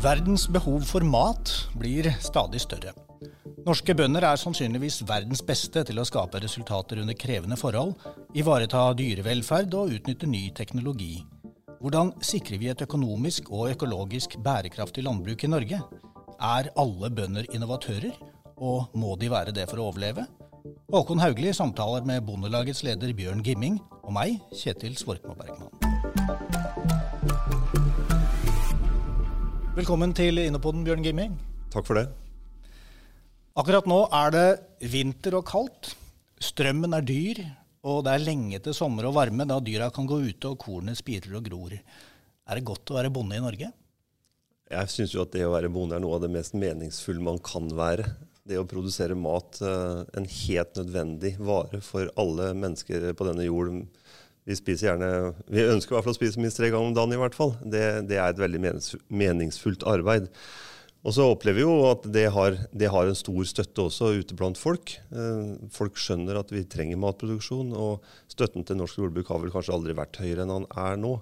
Verdens behov for mat blir stadig større. Norske bønder er sannsynligvis verdens beste til å skape resultater under krevende forhold, ivareta dyrevelferd og utnytte ny teknologi. Hvordan sikrer vi et økonomisk og økologisk bærekraftig landbruk i Norge? Er alle bønder innovatører, og må de være det for å overleve? Håkon Haugli samtaler med Bondelagets leder Bjørn Gimming og meg, Kjetil Svorkmo Bergman. Velkommen til Innopoden, Bjørn Gimming. Takk for det. Akkurat nå er det vinter og kaldt. Strømmen er dyr, og det er lenge til sommer og varme, da dyra kan gå ute og kornet spirer og gror. Er det godt å være bonde i Norge? Jeg syns jo at det å være bonde er noe av det mest meningsfulle man kan være. Det å produsere mat, eh, en helt nødvendig vare for alle mennesker på denne jord vi spiser gjerne Vi ønsker i hvert fall å spise minst tre ganger om dagen, i hvert fall. Det, det er et veldig meningsfullt arbeid. Og så opplever vi jo at det har, det har, en stor støtte også ute blant folk. Eh, folk skjønner at vi trenger matproduksjon, og støtten til norsk jordbruk har vel kanskje aldri vært høyere enn han er nå.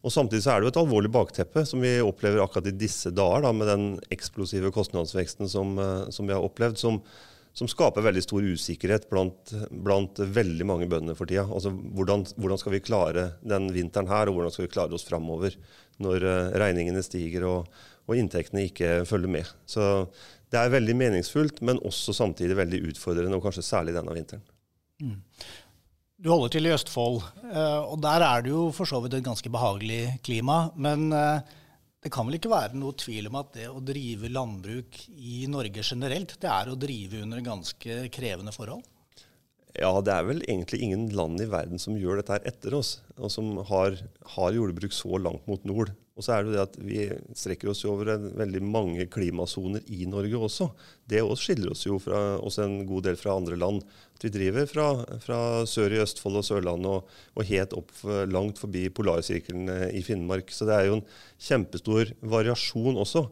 Og Samtidig så er det jo et alvorlig bakteppe som vi opplever akkurat i disse dager, da, med den eksplosive kostnadsveksten som, eh, som vi har opplevd. som som skaper veldig stor usikkerhet blant, blant veldig mange bønder for tida. Altså, hvordan, hvordan, skal vi klare den vinteren her, og hvordan skal vi klare oss framover når uh, regningene stiger og, og, inntektene ikke følger med. Så det er veldig meningsfullt, men også samtidig veldig utfordrende, og kanskje særlig denne vinteren. Mm. Du holder til i Østfold, uh, og der er det jo for så vidt et ganske behagelig klima. men... Uh, det kan vel ikke være noe tvil om at det å drive landbruk i Norge generelt, det er å drive under ganske krevende forhold? Ja, det er vel egentlig ingen land i verden som gjør dette her etter oss, og som har, har jordbruk så langt mot nord. Og så er det jo det at vi strekker oss jo over en, veldig mange klimasoner i Norge også. Det også skiller oss jo fra, også en god del fra andre land. At vi driver fra, fra sør i Østfold og Sørlandet og, og, helt opp langt forbi polarsirkelen i Finnmark. Så det er jo en kjempestor variasjon også.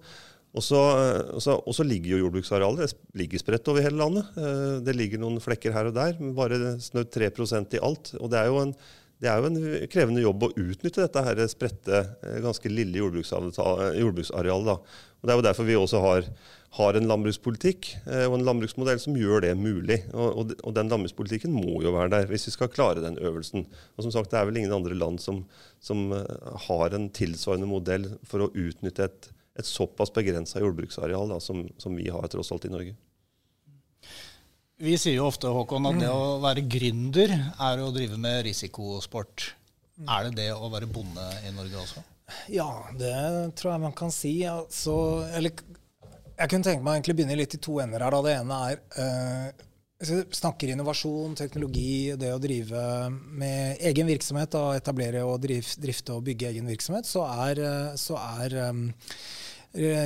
Og så ligger jo jordbruksarealet det ligger spredt over hele landet. Eh, det ligger noen flekker her og der, men bare snaut 3% i alt. Og det er, jo en, det er jo en krevende jobb å utnytte dette her spredte, eh, ganske lille jordbruksarealet. Og Det er jo derfor vi også har, har, en landbrukspolitikk eh, og en landbruksmodell som gjør det mulig. Og, og, den landbrukspolitikken må jo være der hvis vi skal klare den øvelsen. Og som sagt, Det er vel ingen andre land som, som har en tilsvarende modell for å utnytte et et såpass begrensa jordbruksareal da, som, som, vi har tross alt i Norge. Vi sier jo ofte Håkon, at det å være gründer er å drive med risikosport. Er det det å være bonde i Norge også? Ja, det tror jeg man kan si. Altså, eller, jeg kunne tenke meg å begynne litt i to ender her. Da. Det ene er hvis vi snakker innovasjon, teknologi, det å drive med egen virksomhet, da, etablere og drifte og bygge egen virksomhet, så er, eh, så er um,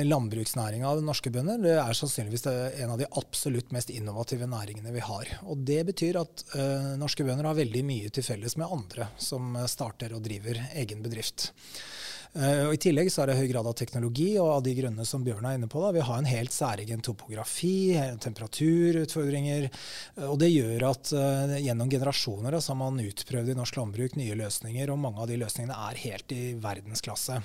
landbruksnæringa av norske bønder det er sannsynligvis en av de absolutt mest innovative næringene vi har. Og Det betyr at uh, norske bønder har veldig mye til felles med andre som starter og driver egen bedrift. Uh, og I tillegg så er det høy grad av teknologi, og av de grunnene som Bjørn er inne på. Da, vi har en helt særegen topografi, temperaturutfordringer. Og det gjør at gjennom generasjoner så har man utprøvd i norsk landbruk nye løsninger, og mange av de løsningene er helt i verdensklasse.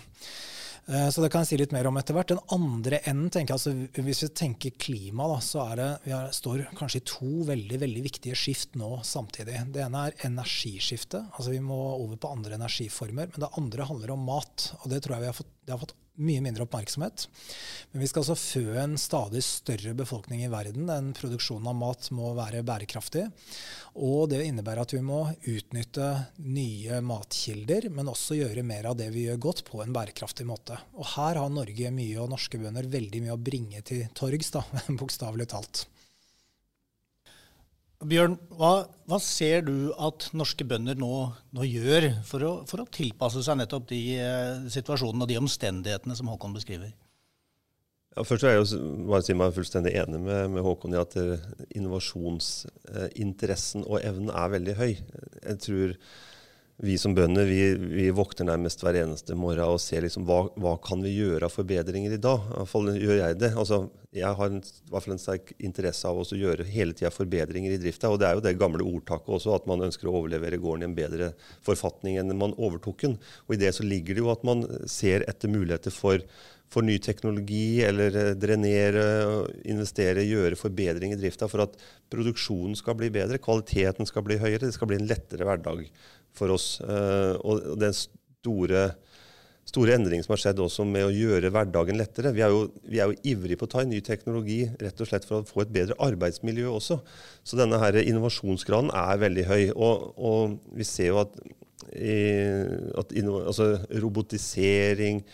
Så det kan jeg si litt mer om etter hvert. Den andre enden, tenker jeg, altså, hvis vi tenker klima, da, så er det, vi er, står kanskje i to veldig veldig viktige skift nå samtidig. Det ene er energiskiftet. altså Vi må over på andre energiformer. Men det andre handler om mat. Og det tror jeg vi har fått, har fått mye mindre oppmerksomhet. Men vi skal altså fø en stadig større befolkning i verden. Den produksjonen av mat må være bærekraftig. Og det innebærer at vi må utnytte nye matkilder, men også gjøre mer av det vi gjør godt, på en bærekraftig måte. Og her har Norge mye, og norske bønder veldig mye å bringe til torgs, bokstavelig talt. Bjørn, hva, hva, ser du at norske bønder nå, nå gjør for å, for å, tilpasse seg nettopp de eh, situasjonene og de omstendighetene som Håkon beskriver? Ja, først vil jeg bare si meg fullstendig enig med, med Håkon i at eh, innovasjonsinteressen og evnen er veldig høy. Jeg tror vi som bønder vi, vi, våkner nærmest hver eneste morgen og ser liksom hva, hva kan vi gjøre av forbedringer i dag. I hvert fall gjør jeg det. Altså, jeg har en, i hvert fall en sterk interesse av å gjøre hele tida forbedringer i drifta. Og det er jo det gamle ordtaket også, at man ønsker å overlevere gården i en bedre forfatning enn man overtok den. Og i det så ligger det jo at man ser etter muligheter for for ny teknologi, eller eh, drenere, investere, gjøre forbedring i drifta for at produksjonen skal bli bedre, kvaliteten skal bli høyere, det skal bli en lettere hverdag for oss. Eh, og den store, store endringen som har skjedd også med å gjøre hverdagen lettere. Vi er, jo, vi er jo ivrige på å ta inn ny teknologi rett og slett for å få et bedre arbeidsmiljø også. Så denne her innovasjonsgraden er veldig høy. Og, og vi ser jo at, i, at altså robotisering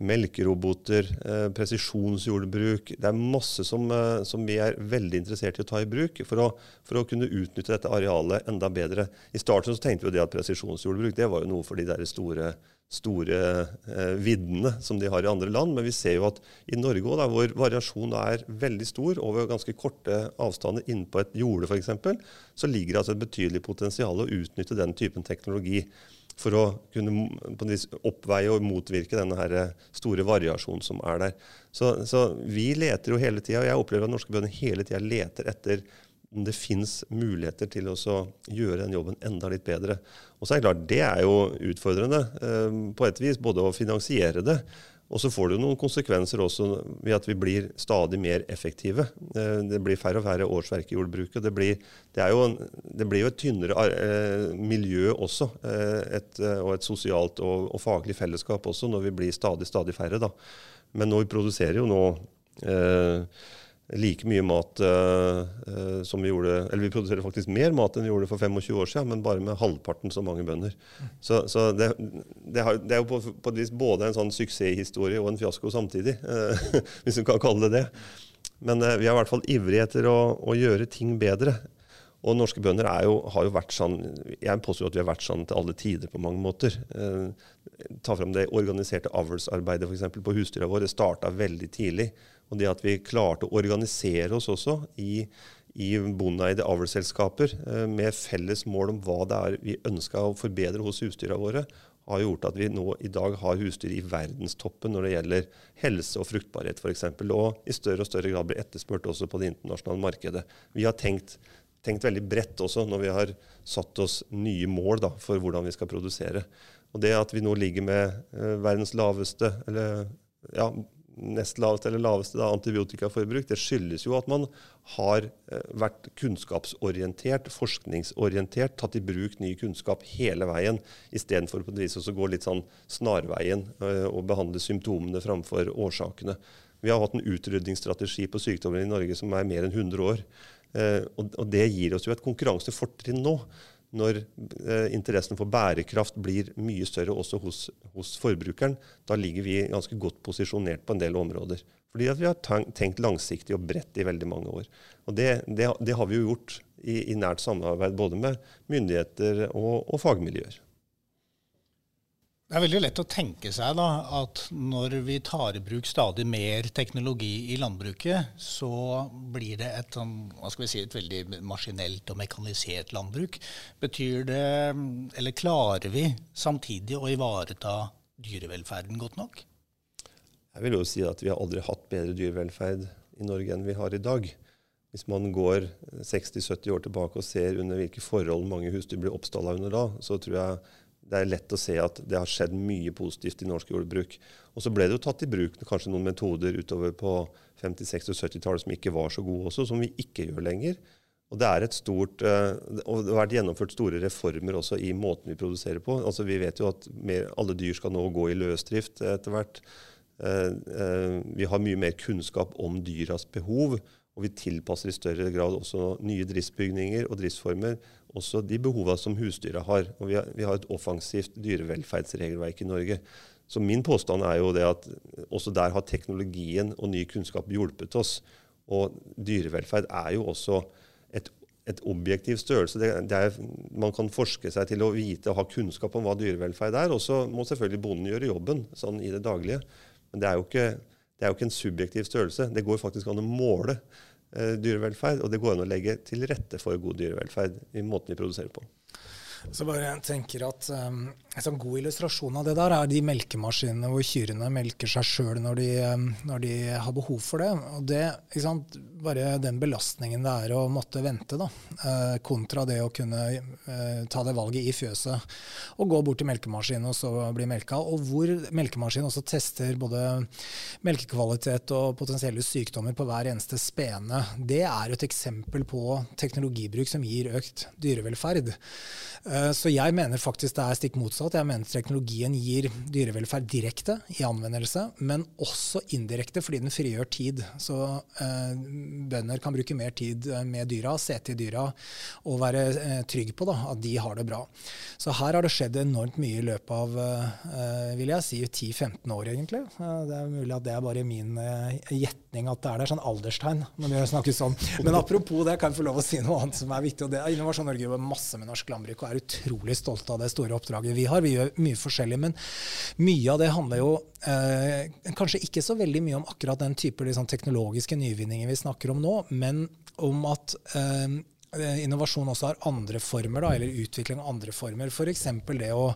melkeroboter, eh, presisjonsjordbruk. Det er masse som, eh, som, vi er veldig interessert i å ta i bruk for å, for å, kunne utnytte dette arealet enda bedre. I starten så tenkte vi at presisjonsjordbruk det var jo noe for de der store, store eh, viddene som de har i andre land. Men vi ser jo at i Norge, da, hvor variasjonen er veldig stor over ganske korte avstander innpå et jorde f.eks., så ligger det altså et betydelig potensial å utnytte den typen teknologi for å kunne oppveie og motvirke denne store variasjonen som er der. Så, så vi leter jo hele tida, og jeg opplever at norske bønder hele tida leter etter om det fins muligheter til å gjøre den jobben enda litt bedre. Og så er det klart, det er jo utfordrende eh, på et vis, både å finansiere det og så får det jo noen konsekvenser også ved at vi blir stadig mer effektive. Eh, det blir færre og færre årsverk i jordbruket. Det blir, det jo, en, det blir jo et tynnere eh, miljø også, eh, et, og et sosialt og, og, faglig fellesskap også, når vi blir stadig, stadig færre. Da. Men nå vi produserer jo nå eh, like mye mat uh, uh, som vi gjorde Eller vi produserer faktisk mer mat enn vi gjorde for 25 år siden, men bare med halvparten så mange bønder. Så, så det, det, har, det, er jo på, på, et vis både en sånn suksesshistorie og en fiasko samtidig, uh, hvis du kan kalle det det. Men vi er i hvert fall ivrige etter å, å gjøre ting bedre. Og norske bønder jo, har jo vært sånn Jeg påstår at vi har vært sånn til alle tider på mange måter. Ta frem det organiserte avlsarbeidet f.eks. på husdyra våre. starta veldig tidlig. Og det at vi klarte å organisere oss også i, i bondeeide avlsselskaper eh, med felles mål om hva det er vi ønska å forbedre hos husdyra våre, har gjort at vi nå i dag har husdyr i verdenstoppen når det gjelder helse og fruktbarhet f.eks. Og i større og større grad blir etterspurt også på det internasjonale markedet. Vi har tenkt, tenkt veldig bredt også når vi har satt oss nye mål da, for hvordan vi skal produsere. Og det at vi nå ligger med eh, verdens laveste, eller ja, nest laveste eller laveste da, antibiotikaforbruk, det skyldes jo at man har eh, vært kunnskapsorientert, forskningsorientert, tatt i bruk ny kunnskap hele veien, istedenfor på et vis å gå litt sånn snarveien eh, og behandle symptomene framfor årsakene. Vi har hatt en utrydningsstrategi på sykdommer i Norge som er mer enn 100 år. Eh, og, det gir oss jo et konkurransefortrinn nå når eh, interessen for bærekraft blir mye større også hos, hos, forbrukeren, da ligger vi ganske godt posisjonert på en del områder. Fordi vi har tenkt langsiktig og bredt i veldig mange år. Og det, det, det har vi jo gjort i, i, nært samarbeid både med myndigheter og, og fagmiljøer. Det er veldig lett å tenke seg da, at når vi tar i bruk stadig mer teknologi i landbruket, så blir det et, sånn, si, et veldig maskinelt og mekanisert landbruk. Betyr det, eller klarer vi samtidig å ivareta dyrevelferden godt nok? Jeg vil jo si at vi har aldri hatt bedre dyrevelferd i Norge enn vi har i dag. Hvis man går 60-70 år tilbake og ser under hvilke forhold mange husdyr blir oppstalla under da, så tror jeg det er lett å se at det har skjedd mye positivt i norsk jordbruk. Og så ble det jo tatt i bruk kanskje noen metoder utover på 50-, 60- og 70-tallet som ikke var så gode også, som vi ikke gjør lenger. Og det er et stort, eh, og det har vært gjennomført store reformer også i måten vi produserer på. Altså Vi vet jo at mer, alle dyr skal nå gå i løsdrift etter hvert. Eh, eh, vi har mye mer kunnskap om dyras behov, og vi tilpasser i større grad også nye driftsbygninger og driftsformer også de behovene som husdyra har. Og vi har, vi har, et offensivt dyrevelferdsregelverk i Norge. Så min påstand er jo det at også der har teknologien og ny kunnskap hjulpet oss. Og dyrevelferd er jo også et, et objektiv størrelse. Det, det er, man kan forske seg til å vite og ha kunnskap om hva dyrevelferd er. Og så må selvfølgelig bonden gjøre jobben sånn i det daglige. Men det er jo ikke, det er jo ikke en subjektiv størrelse. Det går faktisk an å måle dyrevelferd, og det går an å legge til rette for god dyrevelferd i måten vi produserer på. Så bare tenker at um, En sånn god illustrasjon av det der er de melkemaskinene hvor kyrne melker seg sjøl når, um, når, de har behov for det. Og det, ikke sant, Bare den belastningen det er å måtte vente, da, uh, kontra det å kunne uh, ta det valget i fjøset og gå bort til melkemaskinen og så bli melka. Og hvor melkemaskinen også tester både melkekvalitet og potensielle sykdommer på hver eneste spene. Det er et eksempel på teknologibruk som gir økt dyrevelferd. Eh, så jeg mener faktisk det er stikk motsatt. Jeg mener teknologien gir dyrevelferd direkte i anvendelse, men også indirekte fordi den frigjør tid. Så eh, bønder kan bruke mer tid eh, med dyra, se til dyra og være trygg på da, at de har det bra. Så her har det skjedd enormt mye i løpet av vil jeg si 10-15 år, egentlig. Det er mulig at det er bare min gjetning at det er der, sånn alderstegn når vi snakker sånn. Men apropos det, kan jeg få lov å si noe annet som er viktig. og det er Innovasjon Norge jobber masse med norsk landbruk og er utrolig stolte av det store oppdraget vi har. Vi gjør mye forskjellig, men mye av det handler jo eh, kanskje ikke så veldig mye om akkurat den type liksom, teknologiske nyvinninger vi snakker om nå, men om at Eh, innovasjon også har andre former, da, eller utvikling av andre former. F.eks. det å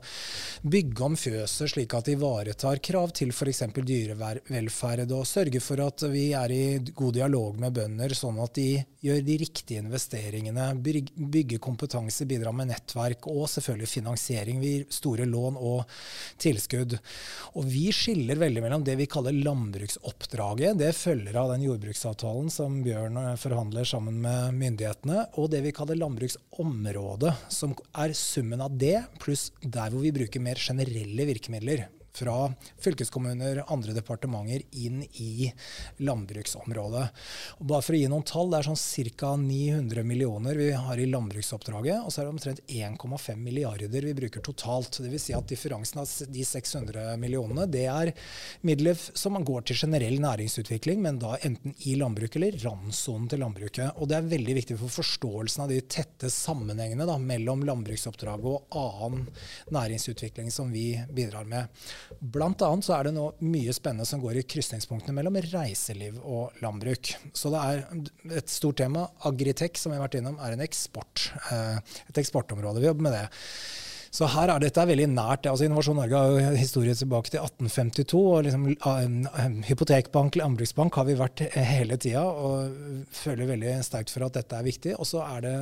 bygge om fjøset slik at det ivaretar krav til f.eks. dyrevelferd, og sørge for at vi er i god dialog med bønder, sånn at de gjør de riktige investeringene, bygger kompetanse, bidrar med nettverk og selvfølgelig finansiering. Vi gir store lån og tilskudd. Og vi skiller veldig mellom det vi kaller landbruksoppdraget. Det følger av den jordbruksavtalen som Bjørn forhandler sammen med myndighetene. og og det vi kaller landbruksområdet, som er summen av det pluss der hvor vi bruker mer generelle virkemidler fra fylkeskommuner, og andre departementer inn i landbruksområdet. Og bare for å gi noen tall, Det er sånn ca. 900 millioner vi har i landbruksoppdraget, og så er det omtrent 1,5 milliarder vi bruker totalt. Dvs. Si at differansen av de 600 millionene det er midler som går til generell næringsutvikling, men da enten i landbruket eller randsonen til landbruket. Og det er veldig viktig for forståelsen av de tette sammenhengene da, mellom landbruksoppdraget og annen næringsutvikling som vi bidrar med. Blant annet så er det nå mye spennende som går i krysningspunktene mellom reiseliv og landbruk. Så det er et stort tema. Agritech, som vi har vært innom, er en eksport. Eh, et eksportområde. Vi jobber med det. Så her er dette veldig nært. altså Innovasjon Norge har jo historie tilbake til 1852. og liksom, uh, Hypotekbank, landbruksbank har vi vært hele tida, og føler veldig sterkt for at dette er viktig. Og så er det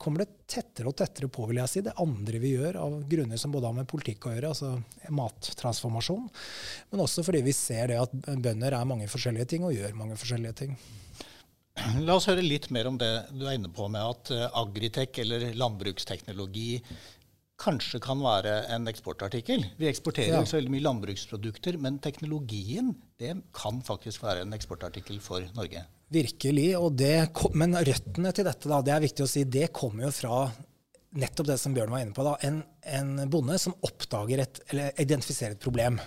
kommer det tettere og tettere på, vil jeg si, det andre vi gjør, av grunner som både har med politikk å gjøre, altså mattransformasjon, men også fordi vi ser det at bønder er mange forskjellige ting og gjør mange forskjellige ting. La oss høre litt mer om det du er inne på med at eh, agritech eller landbruksteknologi kanskje kan være en eksportartikkel. Vi eksporterer ja. så veldig mye landbruksprodukter, men teknologien det kan faktisk være en eksportartikkel for Norge. Virkelig. Det, men røttene til dette, da, det er viktig å si, det kommer jo fra nettopp det som Bjørn var inne på. Da, en, en bonde som oppdager et, eller identifiserer et problem.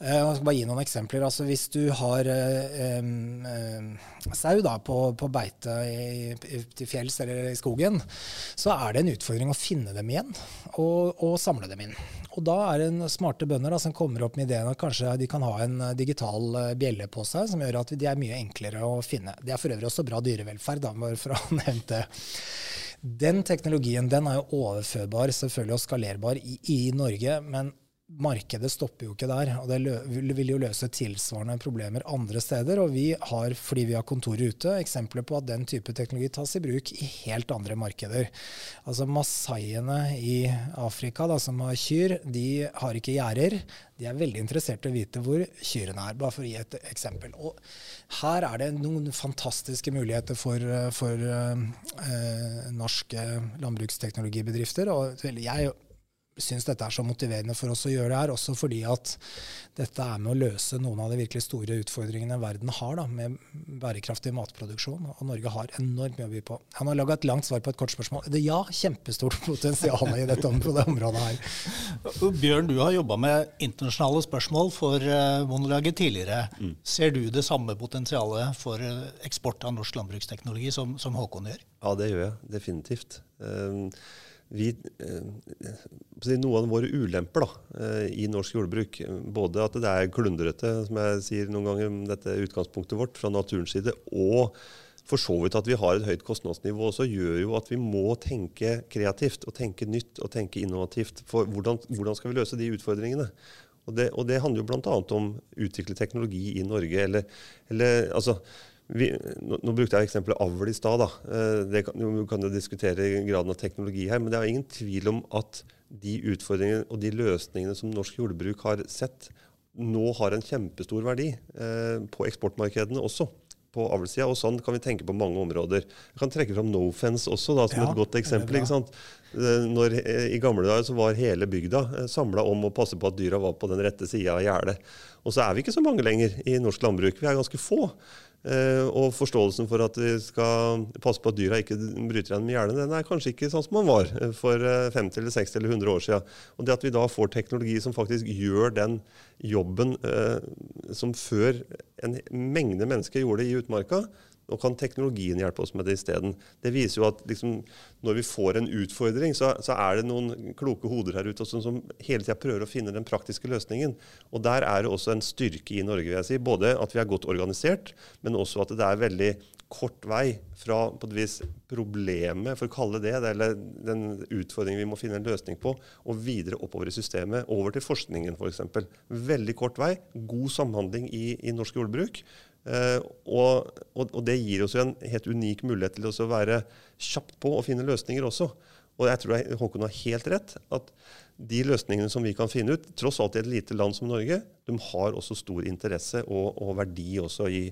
Eh, jeg skal bare gi noen eksempler. Altså, hvis du har eh, eh, sau da, på, på beite i, til fjells eller i skogen, så er det en utfordring å finne dem igjen og, og samle dem inn. Og da er det smarte bønder da, som kommer opp med ideen at kanskje de kan ha en eh, digital eh, bjelle på seg, som gjør at de er mye enklere å finne. Det er for øvrig også bra dyrevelferd, da, bare for å nevne det. Den teknologien den er jo overførbar selvfølgelig og skalerbar i, i Norge, men markedet stopper jo ikke der. og Det vil jo løse tilsvarende problemer andre steder. Og vi har, fordi vi har kontorer ute, eksempler på at den type teknologi tas i bruk i helt andre markeder. Altså Masaiene i Afrika da, som har kyr, de har ikke gjerder. De er veldig interessert i å vite hvor kyrne er, bare for å gi et eksempel. Og her er det noen fantastiske muligheter for, for eh, norske landbruksteknologibedrifter. og jeg syns dette er så motiverende for oss å gjøre det her, også fordi at dette er med å løse noen av de virkelig store utfordringene verden har da, med bærekraftig matproduksjon. Og Norge har enormt mye å by på. Han har laga et langt svar på et kort spørsmål. Det ja, kjempestort potensial i dette på det området her. Bjørn, du har jobba med internasjonale spørsmål for eh, Bondelaget tidligere. Mm. Ser du det samme potensialet for eh, eksport av norsk landbruksteknologi som, som Håkon gjør? Ja, det gjør jeg definitivt. Um, vi, eh, noen av våre ulemper da, eh, i norsk jordbruk, både at det er klundrete, som jeg sier noen ganger, dette utgangspunktet vårt fra naturens side, og for så vidt at vi har et høyt kostnadsnivå også, gjør jo at vi må tenke kreativt og tenke nytt og tenke innovativt. For hvordan, hvordan skal vi løse de utfordringene? Og det, og det handler jo bl.a. om å utvikle teknologi i Norge. Eller, eller altså, vi, nå, nå, brukte jeg eksempelet avl i stad. Vi du kan jo diskutere graden av teknologi her, men det er ingen tvil om at de utfordringene og de løsningene som norsk jordbruk har sett, nå har en kjempestor verdi eh, på eksportmarkedene også på avlssida. Og sånn kan vi tenke på mange områder. Jeg kan trekke fram Nofence også da, som ja, et godt eksempel. Eh, når, eh, I gamle dager så var hele bygda eh, samla om å passe på at dyra var på den rette sida av gjerdet. Og så er vi ikke så mange lenger i norsk landbruk. Vi er ganske få. Uh, og forståelsen for at vi skal passe på at dyra ikke bryter igjen med hjernen, den er kanskje ikke sånn som man var for 50 eller 60 eller 100 år siden. Og det at vi da får teknologi som faktisk gjør den jobben som før en mengde mennesker gjorde i utmarka, nå kan teknologien hjelpe oss med det isteden. Det viser jo at liksom, når vi får en utfordring, så, så, er det noen kloke hoder her ute som, som hele tida prøver å finne den praktiske løsningen. Og Der er det også en styrke i Norge. vil jeg si. Både at vi er godt organisert, men også at det er veldig kort vei fra på et vis problemet, for å kalle det det, eller den utfordringen vi må finne en løsning på, og videre oppover i systemet, over til forskningen f.eks. Veldig kort vei, god samhandling i, i norsk jordbruk. Uh, og, og, og, det gir oss jo en helt unik mulighet til å være kjapt på og finne løsninger også. Og jeg tror jeg, Håkon har helt rett. At de løsningene som vi kan finne ut, tross alt i et lite land som Norge, de har også stor interesse og, og verdi også i,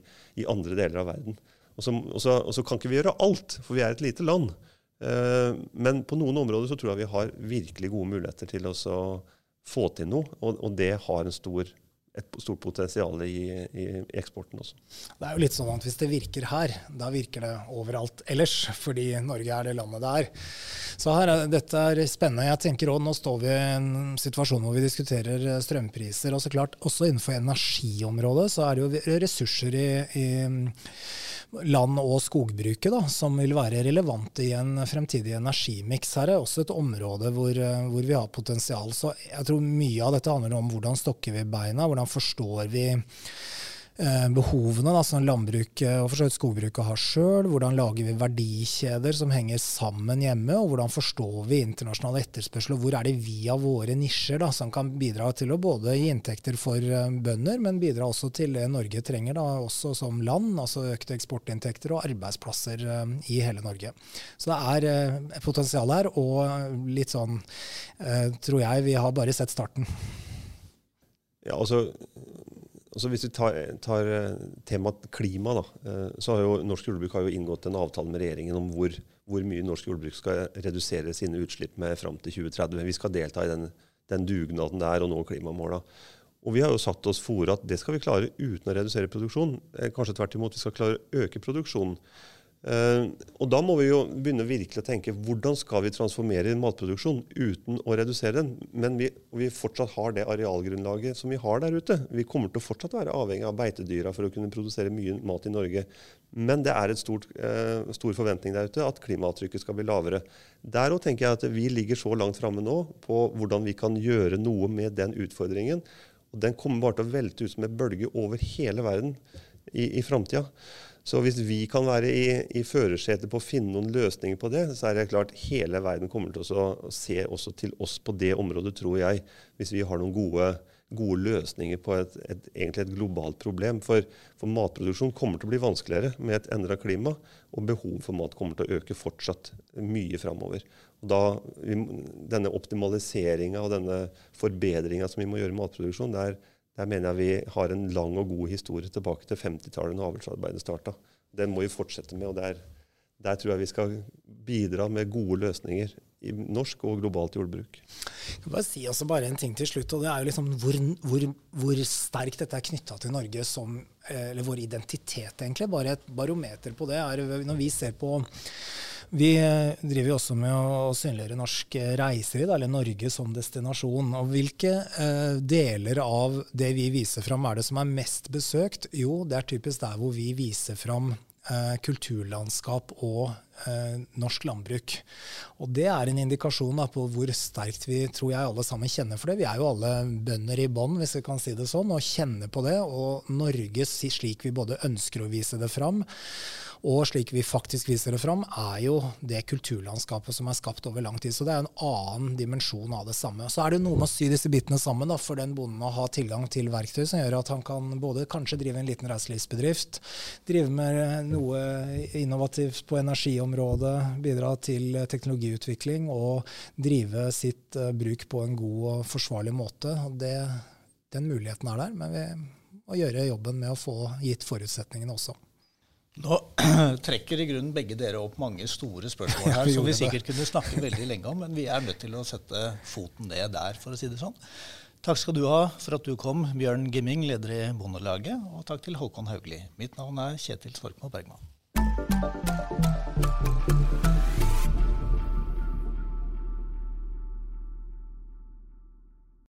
i, andre deler av verden. Og så, kan ikke vi gjøre alt, for vi er et lite land. Eh, men på noen områder så tror jeg vi har virkelig gode muligheter til å få til noe, og, og det har en stor et stort potensial i, i, eksporten også. Det er jo litt sånn at hvis det virker her, da virker det overalt ellers. Fordi Norge er det landet det er. Så her, dette er spennende. Jeg tenker også, Nå står vi i en situasjon hvor vi diskuterer strømpriser. og så klart, Også innenfor energiområdet så er det jo ressurser i, i land- og skogbruket da, som vil være relevante i en fremtidig energimiks. Her er også et område hvor, eh, hvor, vi har potensial. Så jeg tror mye av dette handler om hvordan stokker vi beina, hvordan forstår vi behovene da, som landbruket og for skogbruket har sjøl. Hvordan lager vi verdikjeder som henger sammen hjemme, og hvordan forstår vi internasjonal etterspørsel. Og hvor er det vi av våre nisjer da, som kan bidra til å både gi inntekter for eh, bønder, men bidra også til det Norge trenger, da, også som land. Altså økte eksportinntekter og arbeidsplasser eh, i hele Norge. Så det er potensial her, og litt sånn tror jeg vi har bare sett starten. Ja, altså Altså hvis vi tar, tar eh, temaet klima, da, eh, så har jo norsk jordbruk har jo inngått en avtale med regjeringen om hvor, hvor mye norsk jordbruk skal redusere sine utslipp med fram til 2030. Vi skal delta i den, den dugnaden er og nå klimamåla. Og vi har jo satt oss for at det skal vi klare uten å redusere produksjon. Eh, kanskje tvert imot, vi skal klare å øke produksjonen. Uh, og da må vi jo begynne virkelig å tenke hvordan skal vi transformere matproduksjon uten å redusere den. Men vi, vi, fortsatt har det arealgrunnlaget som vi har der ute. Vi kommer til å fortsatt være avhengig av beitedyra for å kunne produsere mye mat i Norge. Men det er en uh, stor forventning der ute at klimaavtrykket skal bli lavere. Der òg tenker jeg at vi ligger så langt framme nå på hvordan vi kan gjøre noe med den utfordringen. Og den kommer bare til å velte ut som en bølge over hele verden i, i framtida. Så hvis vi kan være i, i førersetet på å finne noen løsninger på det, så er det klart hele verden kommer til å se også til oss på det området, tror jeg. Hvis vi har noen gode, gode løsninger på et, et, egentlig et globalt problem. For, for, matproduksjon kommer til å bli vanskeligere med et endra klima, og behovet for mat kommer til å øke fortsatt mye framover. Da, denne optimaliseringa og denne forbedringa som vi må gjøre i matproduksjon, det er der mener jeg vi har en lang og god historie tilbake til 50-tallet, når avlsarbeidet starta. Den må vi fortsette med. og der, der tror jeg vi skal bidra med gode løsninger i norsk og globalt jordbruk. Jeg kan bare si også bare en ting til slutt, og det er jo liksom hvor, hvor, hvor sterkt dette er knytta til Norge som eh, Eller vår identitet, egentlig. Bare et barometer på det er når vi ser på vi eh, driver også med å synliggjøre norsk reiseliv, eller Norge som destinasjon. Og hvilke eh, deler av det vi viser fram, er det som er mest besøkt? Jo, det er typisk der hvor vi viser fram eh, kulturlandskap og eh, norsk landbruk. Og det er en indikasjon da, på hvor sterkt vi tror jeg alle sammen kjenner for det. Vi er jo alle bønder i bånn, hvis vi kan si det sånn, og kjenner på det. Og Norge, slik vi både ønsker å vise det fram, og slik vi faktisk viser det fram, er jo det kulturlandskapet som er skapt over lang tid. Så det er en annen dimensjon av det samme. Så er det noe med å sy disse bitene sammen da, for den bonden å ha tilgang til verktøy som gjør at han kan både kanskje drive en liten reiselivsbedrift, drive med noe innovativt på energiområdet, bidra til teknologiutvikling og drive sitt uh, bruk på en god og forsvarlig måte. Det, den muligheten er der, men vi må gjøre jobben med å få gitt forutsetningene også. Nå trekker i grunnen begge dere opp mange store spørsmål her, som vi sikkert kunne snakke veldig lenge om, men vi er nødt til å sette foten ned der, for å si det sånn. Takk skal du ha for at du kom, Bjørn Gimming, leder i Bondelaget, og takk til Håkon Haugli. Mitt navn er Kjetil Svorkmo Bergman.